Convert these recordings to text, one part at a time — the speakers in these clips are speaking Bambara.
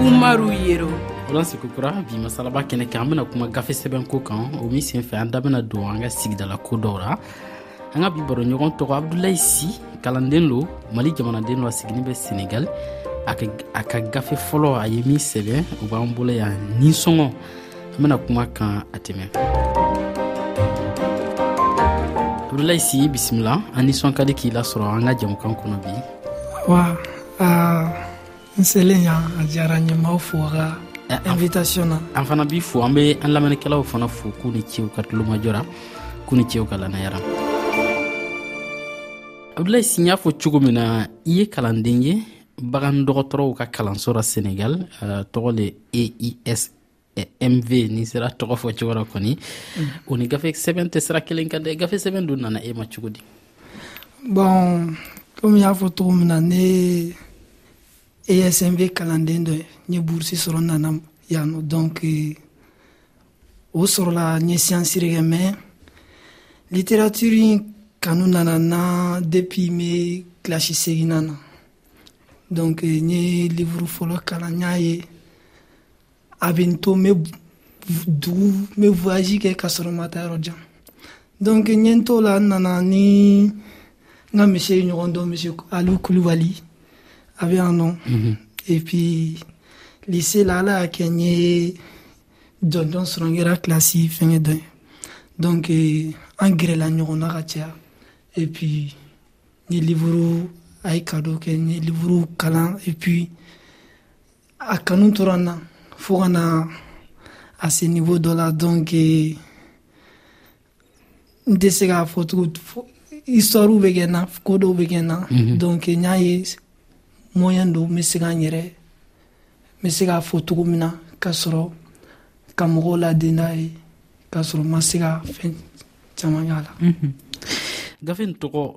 umaru yero ola sekukura bi masalaba kɛnɛ kan an bena kuma gafe sɛbɛn ko kan o min senfɛ an da bena don an ka sigidala ko dɔw la an ka bi baroɲɔgɔn tɔgɔ abdulayi si kalanden lo mali jamanaden lo a sigini bɛ senegal a ka gafe fɔlɔ a ye min sɛbɛn o b'an bolo yan ni sɔngɔ an bena kuma kan a tɛmɛ abdulayi si bisimila an nisɔn ka di k'i lasɔrɔ an ka jamukan kɔnɔ bi wa uh... n selen yan a diyara n ye m'aw fo a ka eh, invitation na an fana b'i fo an bɛ an lamɛnnikɛlaw fana fo k'u ni cew ka tulomajɔra k'u ni cew ka lannayara abudulayi si y'a fɔ cogo min na i ye kalanden ye bagan dɔgɔtɔrɔw ka kalanso la senegal eh, tɔgɔ le eis mv ni sera tɔgɔ fɔ cogo rɔ kɔni mm. o ni gafe sɛbɛn tɛ sira kelen kan dɛ gafe sɛbɛn dun nana e ma cogo di bɔn komi y'a fɔ cogo min na ne esmv kalanden dɔ ye n ye burusi sɔrɔ nana yan nɔ donc o sɔrɔla n ye siyansi de kɛ mɛ literatiri kanu nana na depuis n be kilasi seginna na donc n ye livuru fɔlɔ kalan n y'a ye a bɛ n to n bɛ dugu n bɛ voyage kɛ ka sɔrɔ n ma taa yɔrɔ jan donc n ye n t'o la n nana ni n ka monsieur ye ɲɔgɔn dɔn monsieur aliou kulubali a bɛ yan nɔ mhm. et puis lycée la ala y'a kɛ n ye jɔnjɔn sɔrɔ n kɛra kilasi fɛngɛ dɔ ye donc eh, an gɛrɛla ɲɔgɔn na ka caya et puis n ye livre a ye kado kɛ n ye livre kalan et puis a kanu tora n na fo ka na a se nivo dɔ la donc eh, n tɛ se k'a fɔ cogo histoire bɛ kɛ n na ko dɔw bɛ kɛ n na mhm. donc n y'a ye moyen don n bɛ se ka n yɛrɛ n bɛ se k'a fɔ cogo min na ka sɔrɔ ka mɔgɔw laden n'a ye k'a sɔrɔ n ma se ka fɛn caman k'a la mhm. gafe in tɔgɔ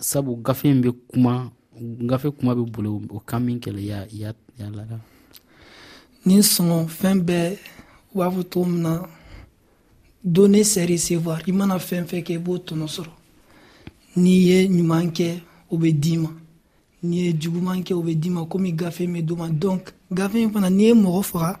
sabu gafe in bɛ kuma gafe kuma bɛ boli o kan min kɛlɛ ya ya ya lada ni sɔngɔ fɛn bɛɛ u b'a fɔ cogo min na donne c'est recevoir i mana fɛn fɛn kɛ i b'o tɔnɔ sɔrɔ n'i ye ɲuman kɛ o bɛ d'i ma n'i ye juguman kɛ o bɛ d'i ma komi gafe in bɛ d'o ma donc gafe in fana n'i ye mɔgɔ faga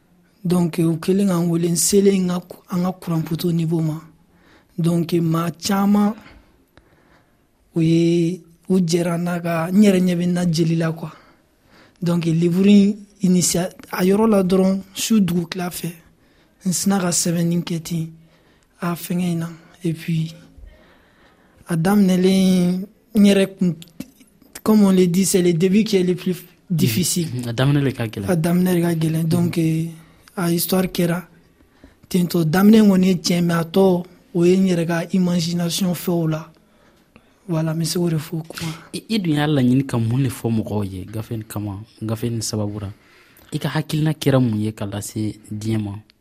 donc u kelen k'an wele n selen an ka kuranputo nibo ma donc maa caman u ye u jɛra n'a ka n yɛrɛ ɲɛ bɛ na jeli la quoi donc livre initia a yɔrɔ la dɔrɔn su dugu tila fɛ n sina ka sɛbɛnni kɛ ten a fɛngɛ in na et puis a daminɛlen n yɛrɛ kun comme on le dit c'est le début qui est le plus difficile mm-hmm. a daminɛ de ka gɛlɛn a daminɛ de ka gɛlɛn donc mm-hmm. euh, a histoire kɛra tentɔ daminɛ kɔni ye tiɲɛ mais a tɔ o ye n yɛrɛ ka imagination fɛw la wala n bɛ se k'o de fɔ kuma i dun y'a laɲini ka mun de fɔ mɔgɔw ye gafe nin kama gafe nin sababu ra i ka hakilina kɛra mun ye ka lase diɲɛ ma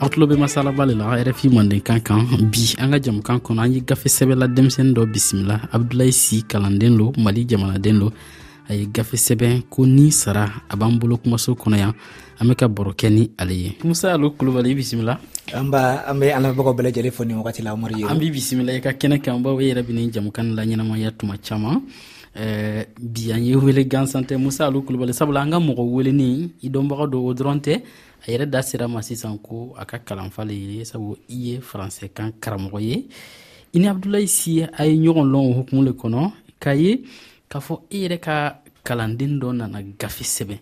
aw tulo bɛ masalaba le la rfi mandenkan kan bi an ka jamukan kɔnɔ an ye gafe sɛbɛla denmisɛni dɔ bisimila abdulayi si kalanden lo mali jamanaden lo a ye gafe sɛbɛn ko ni sara a b'an bolo kumaso kɔnɔ yan an bɛ ka baro kɛ ni ale ye musa alo kulubali bisimila an b'a an bɛ an lamɛnbagaw bɛɛ lajɛlen fɔ nin wagati la amadu ye an b'i bisimila i ka kɛnɛ kan baw e yɛrɛ bɛ nin jamukan la ɲɛnamaya tuma caman eh, bi an ye wele gansan tɛ musa alo kulubali sabula an ka mɔgɔ weleni i dɔnbaga do o dɔrɔn tɛ a yɛrɛ da sera ma sisan ko a ka kalanfa le ye sabu i ye faransɛkan karamɔgɔ ye i ni abdulayi si a ye ɲɔgɔn lɔn o hukumu le kɔnɔ k'a ye k'a fɔ i yɛrɛ ka kalanden dɔ nana gafe sɛbɛn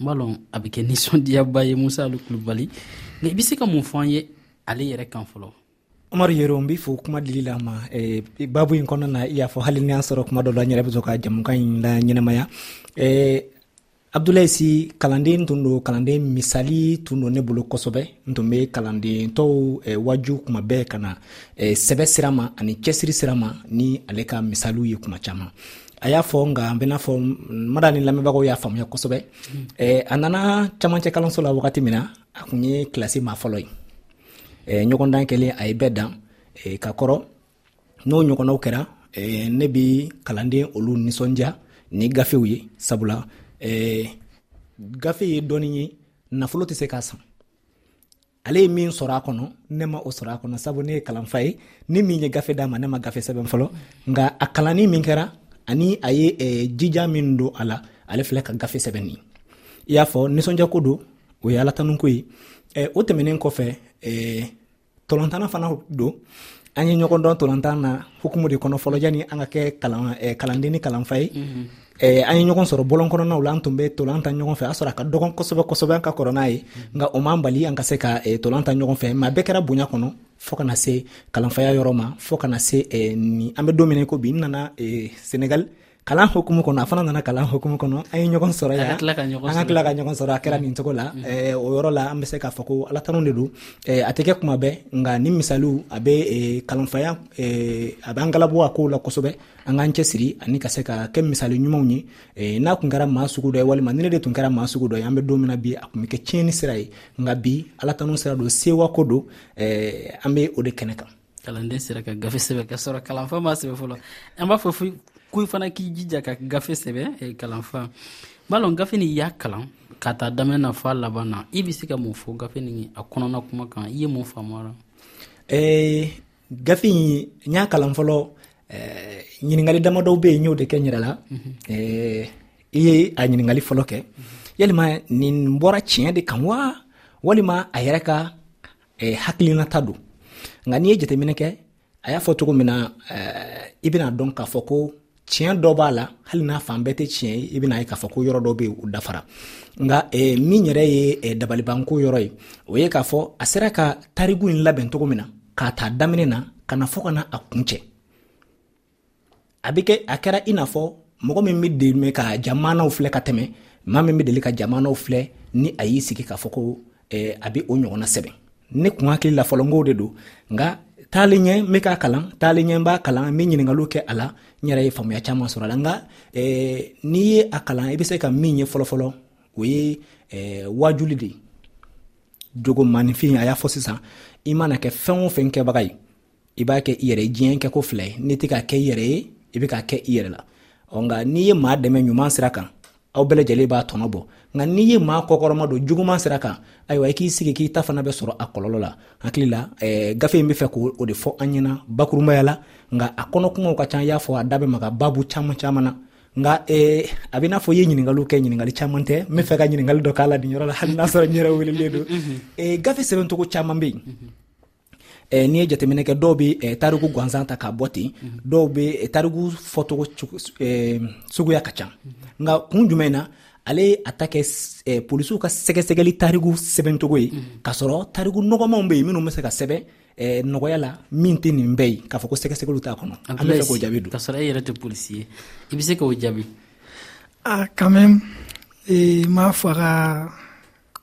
n b'a lɔn a bɛ kɛ nisɔndiyaba ye musa ali kulubali nka i bɛ se ka mun fɔ an ye ale yɛrɛ kan fɔlɔ umaru yero n b'i fo kuma dili la ma eh, babu in kɔnɔna na i y'a fɔ hali ni y'a sɔrɔ kuma dɔ la n yɛrɛ bɛ sɔn ka jamukan in la ɲɛnamaya eh, abudulayi si kalanden tun don kalanden misali tun don ne bolo kosɛbɛ n tun bɛ kalanden tɔw eh, waju kuma bɛɛ ka na eh, sɛbɛ sira ma ani cɛsiri sira ma ni ale ka misaliw ye kuma caman a y'a fɔ nka n bɛ n'a fɔ mada ni lamɛnbagaw y'a faamuya kosɛbɛ mm. eh, a nana camancɛ kalanso la wagati min na a tun ye kilasi maa fɔlɔ ye ɲɔgɔndan kɛlen a ye bɛɛ dan ka kɔrɔ n'o ɲɔgɔnnaw kɛra eh, ne bɛ kalanden olu nisɔndiya ni gafew ye sabula eh, gafe ye dɔɔni ye nafolo tɛ se k'a san ale ye min sɔrɔ a kɔnɔ ne ma o sɔrɔ a kɔnɔ sabu ne ye kalanfa ye ni min ye gafe d'a ma ne ma gafe sɛbɛn fɔlɔ nka a kalanni min kɛra ani a ye eh, jija min don a la ale filɛ ka gafe sɛbɛn nin i y'a fɔ nisɔndiyako don o ye alatanuko ye eh, o tɛmɛnen kɔfɛ eh, tolɔntana fana don an ye ɲɔgɔn dɔn tolɔntan na hukumu de kɔnɔ fɔlɔ yani an ka kɛ kalan eh, kalanden ni kalanfa ye mhm. eh, an ye ɲɔgɔn sɔrɔ bɔlɔn kɔnɔnaw la an tun bɛ tolan ta ɲɔgɔn fɛ a sɔrɔ a ka dɔgɔn kosɛbɛ kosɛbɛ an ka kɔrɔ n'a ye mhm. nka o m'an bali an ka se ka eh, tolan ta ɲɔgɔn fɛ ma bɛɛ kɛra bonya kɔnɔ fɔɔ kana se kalanfaya yɔrɔ ma fɔɔ kana se eh, ni an bɛ don min ko bi n nana eh, senegal kalan hukumu kɔnɔ a fana nana kalan hukumu kɔnɔ an ye ɲɔgɔn sɔrɔ yan an ka tila ka ɲɔgɔn sɔrɔ a kɛra nin cogo la mm. eh, o yɔrɔ la an bɛ se k'a fɔ ko alatanw de don eh, a tɛ kɛ kuma bɛɛ nka ni misaliw a bɛ eh, kalanfaya a b'an galabo a kow la kosɛbɛ an k'an cɛsiri ani ka se ka kɛ misali ɲumanw ye n'a tun kɛra maa sugu dɔ ye walima ni ne de tun kɛra maa sugu dɔ ye an bɛ don min na bi a tun bɛ kɛ tiɲɛni sira ye nka bi alatanw sira don sewako don an bɛ o de kɛnɛ kan kalanden sera ka gafe sɛbɛ ka sɔrɔ kalanfa ma sɛbɛ fɔlɔ an b'a fɔ ko fana k'i jija ka gafe sɛbɛ eh, kalanfa b'a lɔn gafe nin y'a kalan ka taa daminɛ na fɔ a laban na i bɛ se ka mun fɔ gafe nin a kɔnɔna kuma kan i ye mun faamuyara eh, gafe in n y'a kalan fɔlɔ eh, ɲininkali damadɔw bɛ yen n y'o de kɛ n yɛrɛ la mhm. i ye a ɲininkali fɔlɔ kɛ mhm. yalima nin bɔra tiɲɛ de kan wa walima a yɛrɛ ka eh, hakilinata don nka n'i ye jateminɛ kɛ a y'a fɔ cogo min na eh, i bɛna dɔn k'a fɔ ko tiɲɛ dɔ b'a la hali n'a fan bɛɛ tɛ tiɲɛ ye i bɛna ye k'a fɔ ko yɔrɔ dɔ bɛ yen o dafara nka eh, min yɛrɛ ye eh, dabalibanko yɔrɔ ye o ye k'a fɔ a sera ka tariku in labɛn cogo min na k'a ta daminɛ na ka na fɔ ka na a kuncɛ a bɛ kɛ a kɛra i n'a fɔ mɔgɔ min bɛ deli ka jamanaw filɛ ka tɛmɛ maa min bɛ deli ka jamanaw filɛ ni a y'i sigi k'a fɔ ko eh, a bɛ o ɲɔgɔnna sɛbɛn ne kun hakili la fɔlɔ nko de don nka taalen ɲɛ n bɛ k'a kalan taalen ɲɛ n b'a kalan n bɛ ɲininkaliw kɛ a la n yɛrɛ ye faamuya caman sɔrɔ a la nka eh, n'i ye a kalan i bɛ se ka min ye fɔlɔfɔlɔ o ye eh, waajuli de ye jogo maninfin a y'a fɔ sisan i mana kɛ fɛn o fɛn kɛbaga ye i b'a kɛ i yɛrɛ ye diɲɛ kɛko fila ye n'i tɛ k'a kɛ i yɛrɛ ye i bɛ k'a kɛ i yɛrɛ la ɔ nka n'i ye maa dɛmɛ ɲuman sira kan aw bɛɛ lajɛlen b'a tɔnɔ bɔ nka n'i ye maa kɔkɔrɔma don juguman sira kan ayiwa i k'i sigi k'i ta fana bɛ sɔrɔ a kɔlɔlɔ la hakili la eh, gafe in bɛ fɛ k'o de fɔ an ɲɛna bakurunbaya la nka a kɔnɔ kumaw ka ca y'a fɔ a da bɛ maga babu caman caman na nka eh, a bɛ n'a fɔ i ye ɲininkaliw kɛ ɲininkali caman tɛ n bɛ fɛ ka ɲininkali dɔ k'a la nin yɔrɔ la hali n'a sɔrɔ n yɛrɛ welelen don eh, gafe sɛbɛncogo caman bɛ yen Eh, n'i ye jateminɛ kɛ dɔw bɛ eh, tariku gansan ta k'a bɔ ten mhm. dɔw bɛ eh, tariku fɔcogo suguya ka ca mhm. nka kun jumɛn na ale a ta kɛ polisiw ka sɛgɛsɛgɛli tariku sɛbɛncogo ye mhm. k'a sɔrɔ tariku nɔgɔmanw bɛ yen minnu bɛ se ka sɛbɛn Eh, nɔgɔya la min tɛ nin bɛɛ ye k'a fɔ ko sɛgɛsɛgɛliw t'a kɔnɔ an bɛ fɛ k'o jaabi don. k'a sɔrɔ e yɛrɛ tɛ polisi ye i bɛ se k'o jaabi. ah quand même eh, n m'a fɔ a ka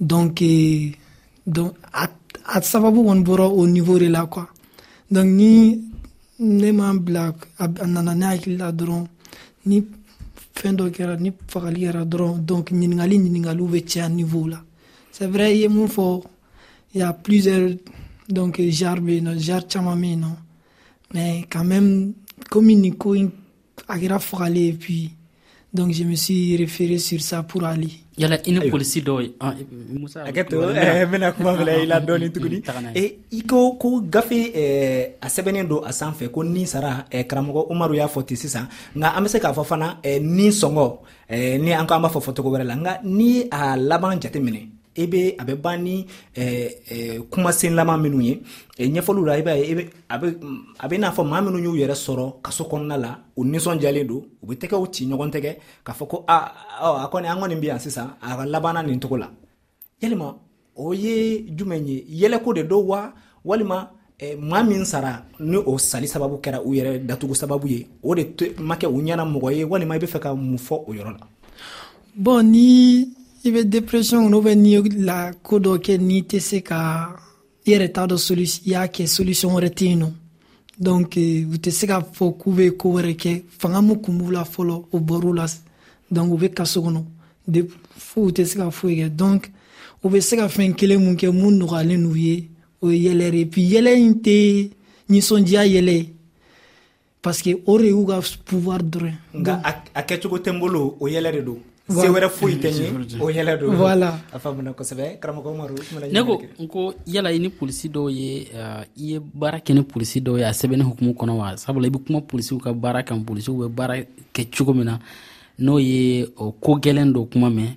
donc eh, donc a, a sababu kɔni bɔra o niveau de la quoi donc ni ne m'an bila a nana ne hakili la dɔrɔn ni fɛn dɔ kɛra ni fagali kɛra dɔrɔn donc ɲininkali ɲininkaliw bɛ caya niveau la c'est vrai i ye mun fɔ il y a plusieurs donc genre bɛ yen nɔ genre caman bɛ yen nɔ mais quand même komi nin ko in a kɛra fagalen ye puis donc je me suis référé sur ça pour aller yala i ni polisi dɔw ye ah, musa a kɛ to eh, n bɛna kuma bila i la dɔɔni tuguni eh, i ko ko gafe eh, a sɛbɛnnen don a sanfɛ ko ni sara karamɔgɔ umaru y'a fɔ ten sisan nka an bɛ se k'a fɔ fana ni sɔngɔ ni an ko an b'a fɔ fɔcogo wɛrɛ la nka ni a laban jateminɛ e bɛ a bɛ ban ni kumasen laban minnu ye ɲɛfɔliw la i b'a ye a bɛ n'a fɔ maa minnu y'u yɛrɛ sɔrɔ kaso kɔnɔna la u nisɔndiyalen don u bɛ tɛgɛw ci ɲɔgɔn tɛgɛ k'a fɔ ko aa a kɔni an kɔni bɛ yan sisan a ka labanana nin cogo la yalima o ye jumɛn ye yɛlɛko de don wa walima maa min sara ni o sali sababu kɛra u yɛrɛ datugu sababu ye o de ma kɛ u ɲɛna mɔgɔ ye walima i bɛ fɛ ka mun fɔ o yɔrɔ la bɔn ni i bɛ depression kɔnɔ ubiyɛn n'i ye la ko dɔ kɛ n'i tɛ se ka i yɛrɛ t'a dɔn i y'a kɛ solution wɛrɛ tɛ yen nɔ donc eh, u tɛ se k'a fɔ k'u bɛ ko wɛrɛ kɛ fanga min kun b'u la fɔlɔ o bɔr'u la donc u bɛ kaso kɔnɔ fo u tɛ se ka foyi kɛ donc u bɛ se ka fɛn kelen mun kɛ mun nɔgɔyalen n'u ye o ye yɛlɛ de puis yɛlɛ in tɛ nisɔndiya yɛlɛ ye parce que o de y'u ka pouvoir dɔrɔn nka a kɛcogo tɛ n bolo o yɛlɛ de don se wɛrɛ foyi tɛ ye o yɛlɛ don voilà a faamuna kosɛbɛ karamɔgɔ umaru ne ko n ko yala i ni polisi dɔw ye eh, i ye baara kɛ ni polisi dɔw ye a sɛbɛnni hukumu kɔnɔ wa sabula i bɛ kuma polisiw ka baara kan polisiw bɛ baara kɛ cogo min na n'o ye ko gɛlɛn dɔ kuma mɛn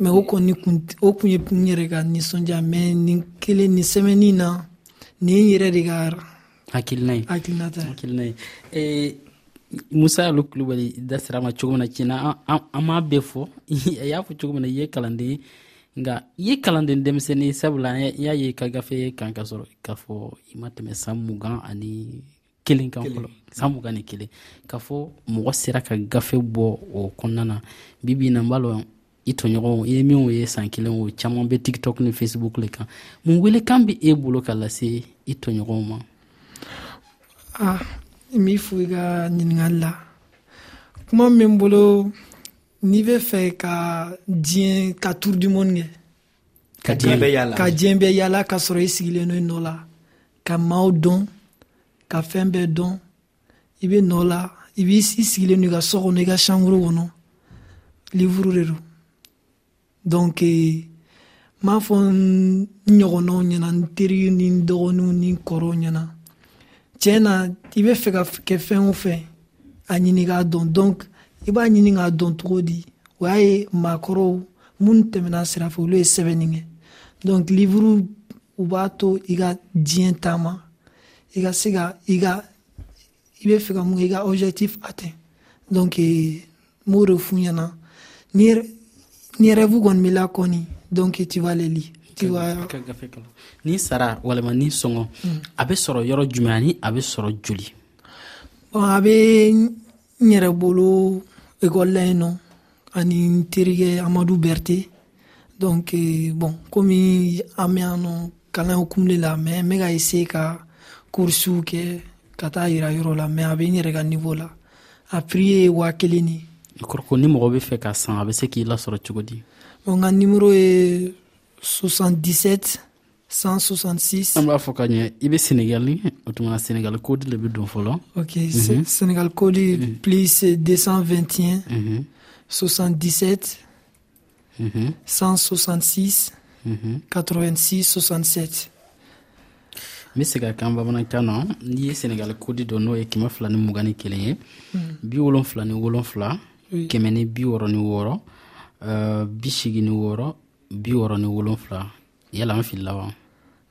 mɛ o kɔni o kun ye n yɛrɛ ka nisɔndiya mɛ nin kelen nin sɛmɛni na nin n yɛrɛ de ka hakilina ye hakilina ta hakilina ye eh, musa alu kulubali da sira ma cogo min na tiɲɛna an m'a bɛɛ fɔ a y'a fɔ cogo min na i ye kalanden nka i ye kalanden denmisɛnnin sabula n y'a ye ka gafe kan ka sɔrɔ k'a fɔ i ma tɛmɛ san mugan ani kelen kan fɔlɔ san mugan ni kelen k'a fɔ mɔgɔ sera ka gafe bɔ o kɔnɔna na bibi na n b'a lɔn i tɔɲɔgɔnw i ye minw ye san kelen o caman bɛ tiktok ni facebook le kan mun welekan bɛ e bolo ka lase i tɔɲɔgɔnw ma ah n b'i fo i ka ɲininkali la kuma min bolo n'i bɛ fɛ ka diɲɛ ka tour du monde kɛ ka diɲɛ bɛɛ yaala ka diɲɛ bɛɛ yaala ka sɔrɔ i sigilen don i nɔ la ka maaw dɔn ka fɛn bɛɛ dɔn i bɛ nɔ la i b'i i sigilen don i ka so kɔnɔ i ka sankuru kɔnɔ livuru de don donc eh, n b'a fɔ n ɲɔgɔnnaw ɲɛna n teriw ni n dɔgɔninw ni n kɔrɔw ɲɛna tiɲɛ na i bɛ fɛ ka kɛ fɛn o fɛn a ɲini k'a dɔn donc i b'a ɲini k'a dɔn cogo di o y'a ye maakɔrɔw minnu tɛmɛna sira fɛ olu ye sɛbɛnni kɛ donc livuru u b'a to i ka diɲɛ taama i ka se ka i ka i bɛ fɛ ka mun kɛ i ka objectif atteint donc n b'o de f'u ɲɛna ni rêve kɔni b'i la kɔni donc tu vas le lire ni sara walima ni sɔngɔ hmm. a bɛ sɔrɔ yɔrɔ jumɛn ani a bɛ sɔrɔ joli a bɛ n yɛrɛ bolo ekɔli la yen nɔ ani n terikɛ amadu bɛrite donc euh, bon komi an bɛ yan nɔ kalan hukumu de la mɛ n bɛ ka ese ka kurisiw kɛ ka taa yira yɔrɔ la mɛ a bɛ n yɛrɛ ka nivo la a prix ye waa kelen ni kɔrɔko ni mɔgɔ bɛ fɛ ka san a bɛ se k'i lasɔrɔ cogo di bon nka nimero ye 77 166 an b'a fɔ ka ɲɛ i bɛ senegali o tuma senegali kodi le bɛ don fɔlɔ ok mm -hmm. senegali kodi mm -hmm. plus 221 mm -hmm. 77 166 86 67 n bɛ segin a kan bamanankan na n'i ye senegali kodi dɔn n'o ye kɛmɛ fila ni mugan ni kelen ye hmm. bi wolonfila ni wolonfila kɛmɛ ni bi wɔɔrɔ ni wɔɔrɔ eh, bi seegin ni wɔɔrɔ bi wɔɔrɔ ni wolonfila yala an filila wa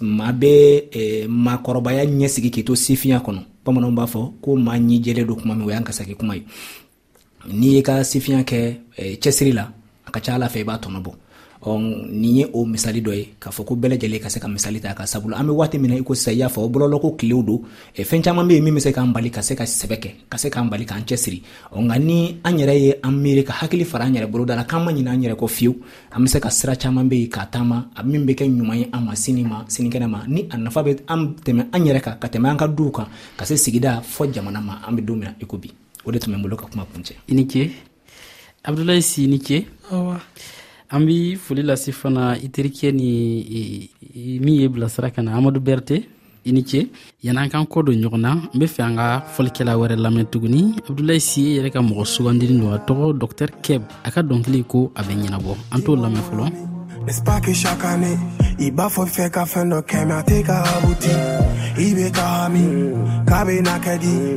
maa bɛ maakɔrɔbaya ɲɛsigi k'i to sifinya kɔnɔ bamananw b'a fɔ ko maa ɲi jɛlen don tuma min o y'an kasaki kuma ye n'i y'i ka sifinya kɛ cɛsiri la a ka ca ala fɛ i b'a tɔnɔ bɔ nin ye o misali dɔ ye k'a fɔ ko bɛɛ lajɛlen ka se ka misali ta ka sabula an bɛ waati min na i ko sisan i y'a fɔ o bɔlɔlɔko tilew don fɛn caman bɛ yen min bɛ se k'an bali ka se ka sɛbɛ kɛ ka se k'an bali k'an cɛsiri nka ni an yɛrɛ ye an miiri ka hakili fara an yɛrɛ boloda la k'an ma ɲinɛ an yɛrɛ kɔ fiyewu an bɛ se ka sira caman bɛ yen ka taama a min bɛ kɛ ɲuman ye an ma sini ma sinikɛnɛ ma ni a nafa bɛ an tɛmɛ an yɛrɛ kan ka tɛmɛ an ka duw kan ka se sigida fɔ jamana ma an bɛ don min na i ko bi o de tun bɛ n bolo ka kuma kun cɛ i ni ce abudulayi si ni ce an bɛ foli lase fana i terikɛ ni min ye bilasira ka na amadu bɛrite i ni ce yan'an kan kɔ don ɲɔgɔn na n be fɛ an ka fɔlikɛla wɛrɛ lamɛn tuguni abdulayi si yɛrɛ ka mɔgɔ sugandili don a tɔgɔ dɔktɛr kɛb a ka dɔnkili ko a bɛ ɲɛnabɔ an t'o lamɛn fɔlɔ N'est-ce pas que chaque année, il b'a faut faire qu'à fin de kema te ka abuti. Il be kami, kabe na kadi,